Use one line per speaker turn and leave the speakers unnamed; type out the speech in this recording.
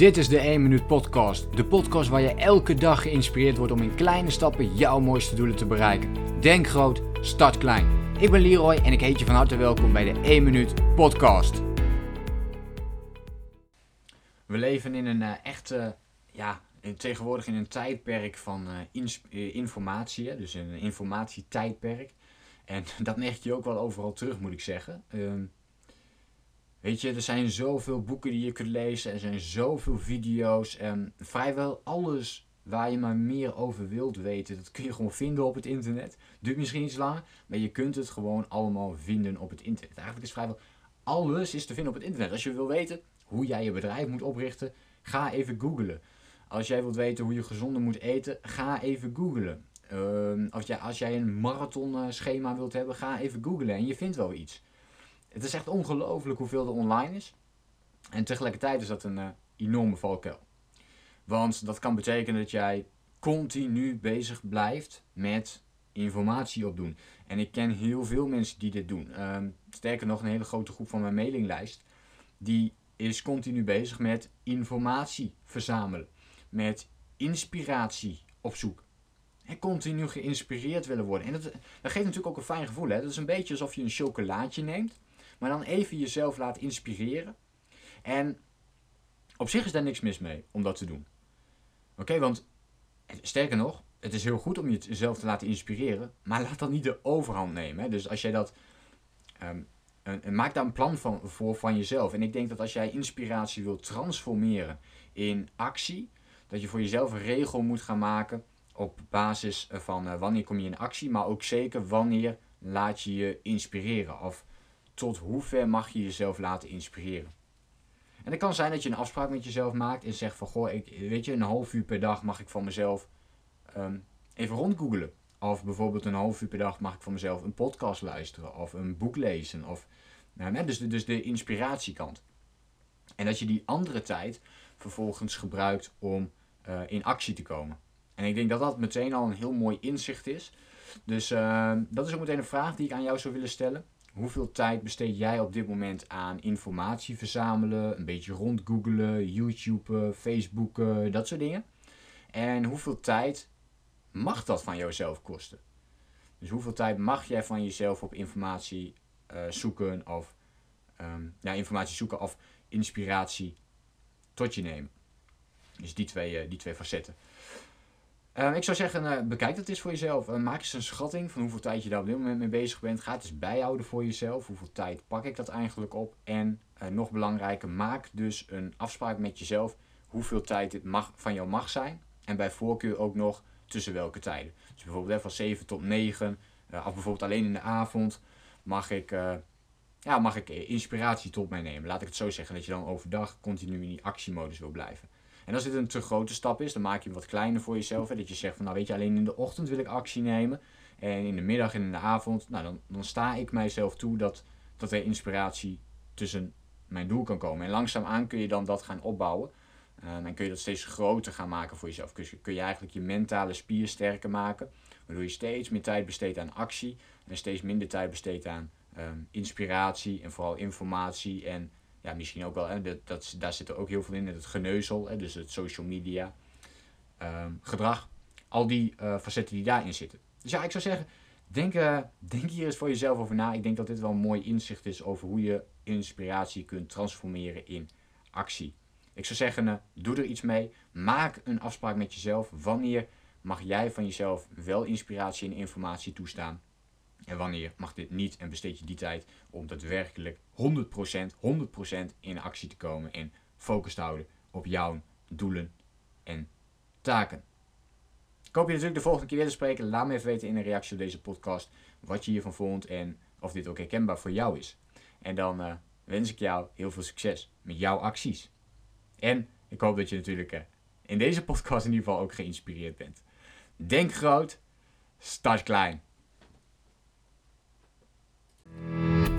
Dit is de 1 Minuut Podcast. De podcast waar je elke dag geïnspireerd wordt om in kleine stappen jouw mooiste doelen te bereiken. Denk groot, start klein. Ik ben Leroy en ik heet je van harte welkom bij de 1 Minuut Podcast. We leven in een uh, echte, ja, tegenwoordig in een tijdperk van uh, informatie, dus een informatietijdperk. En dat merk je ook wel overal terug, moet ik zeggen. Uh, Weet je, er zijn zoveel boeken die je kunt lezen. Er zijn zoveel video's. En vrijwel alles waar je maar meer over wilt weten, dat kun je gewoon vinden op het internet. Duurt misschien iets langer, maar je kunt het gewoon allemaal vinden op het internet. Eigenlijk is vrijwel alles is te vinden op het internet. Als je wil weten hoe jij je bedrijf moet oprichten, ga even googlen. Als jij wilt weten hoe je gezonder moet eten, ga even googlen. Uh, als, jij, als jij een marathon schema wilt hebben, ga even googlen en je vindt wel iets. Het is echt ongelooflijk hoeveel er online is. En tegelijkertijd is dat een uh, enorme valkuil. Want dat kan betekenen dat jij continu bezig blijft met informatie opdoen. En ik ken heel veel mensen die dit doen. Uh, sterker nog, een hele grote groep van mijn mailinglijst. Die is continu bezig met informatie verzamelen. Met inspiratie op zoek. En continu geïnspireerd willen worden. En dat, dat geeft natuurlijk ook een fijn gevoel. Hè? Dat is een beetje alsof je een chocolaatje neemt. Maar dan even jezelf laat inspireren. En op zich is daar niks mis mee om dat te doen. Oké, want sterker nog, het is heel goed om jezelf te laten inspireren, maar laat dat niet de overhand nemen. Hè? Dus als jij dat. Um, een, maak daar een plan van, voor van jezelf. En ik denk dat als jij inspiratie wilt transformeren in actie, dat je voor jezelf een regel moet gaan maken op basis van uh, wanneer kom je in actie, maar ook zeker wanneer laat je je inspireren. Of tot hoe ver mag je jezelf laten inspireren. En het kan zijn dat je een afspraak met jezelf maakt en zegt van goh, ik, weet je, een half uur per dag mag ik van mezelf um, even rondgoogelen. Of bijvoorbeeld een half uur per dag mag ik van mezelf een podcast luisteren of een boek lezen. Of, nou, dus, de, dus de inspiratiekant. En dat je die andere tijd vervolgens gebruikt om uh, in actie te komen. En ik denk dat dat meteen al een heel mooi inzicht is. Dus uh, dat is ook meteen een vraag die ik aan jou zou willen stellen. Hoeveel tijd besteed jij op dit moment aan informatie verzamelen, een beetje rondgoogelen, YouTube, Facebook, dat soort dingen? En hoeveel tijd mag dat van jouzelf kosten? Dus hoeveel tijd mag jij van jezelf op informatie uh, zoeken of um, ja, informatie zoeken of inspiratie tot je nemen? Dus die twee, uh, die twee facetten. Uh, ik zou zeggen, uh, bekijk dat eens voor jezelf. Uh, maak eens een schatting van hoeveel tijd je daar op dit moment mee bezig bent. Ga het eens bijhouden voor jezelf. Hoeveel tijd pak ik dat eigenlijk op? En nog belangrijker, maak dus een afspraak met jezelf hoeveel tijd dit mag, van jou mag zijn. En bij voorkeur ook nog tussen welke tijden. Dus bijvoorbeeld van 7 tot 9, of bijvoorbeeld alleen in de avond, mag ik, ja, mag ik inspiratie tot mij nemen. Laat ik het zo zeggen, dat je dan overdag continu in die actiemodus wil blijven. En als dit een te grote stap is, dan maak je hem wat kleiner voor jezelf. Hè, dat je zegt van nou weet je, alleen in de ochtend wil ik actie nemen. En in de middag en in de avond, nou dan, dan sta ik mijzelf toe dat, dat er inspiratie tussen mijn doel kan komen. En langzaamaan kun je dan dat gaan opbouwen. Um, en kun je dat steeds groter gaan maken voor jezelf. Kun je, kun je eigenlijk je mentale spier sterker maken. Waardoor je steeds meer tijd besteedt aan actie. En steeds minder tijd besteedt aan um, inspiratie en vooral informatie en ja, misschien ook wel, hè, dat, dat, daar zit er ook heel veel in, het geneuzel, hè, dus het social media um, gedrag. Al die uh, facetten die daarin zitten. Dus ja, ik zou zeggen, denk, uh, denk hier eens voor jezelf over na. Ik denk dat dit wel een mooi inzicht is over hoe je inspiratie kunt transformeren in actie. Ik zou zeggen, uh, doe er iets mee. Maak een afspraak met jezelf. Wanneer mag jij van jezelf wel inspiratie en informatie toestaan? En wanneer mag dit niet en besteed je die tijd om daadwerkelijk 100%, 100% in actie te komen en focus te houden op jouw doelen en taken. Ik hoop je natuurlijk de volgende keer weer te spreken. Laat me even weten in een reactie op deze podcast wat je hiervan vond en of dit ook herkenbaar voor jou is. En dan uh, wens ik jou heel veel succes met jouw acties. En ik hoop dat je natuurlijk uh, in deze podcast in ieder geval ook geïnspireerd bent. Denk groot, start klein.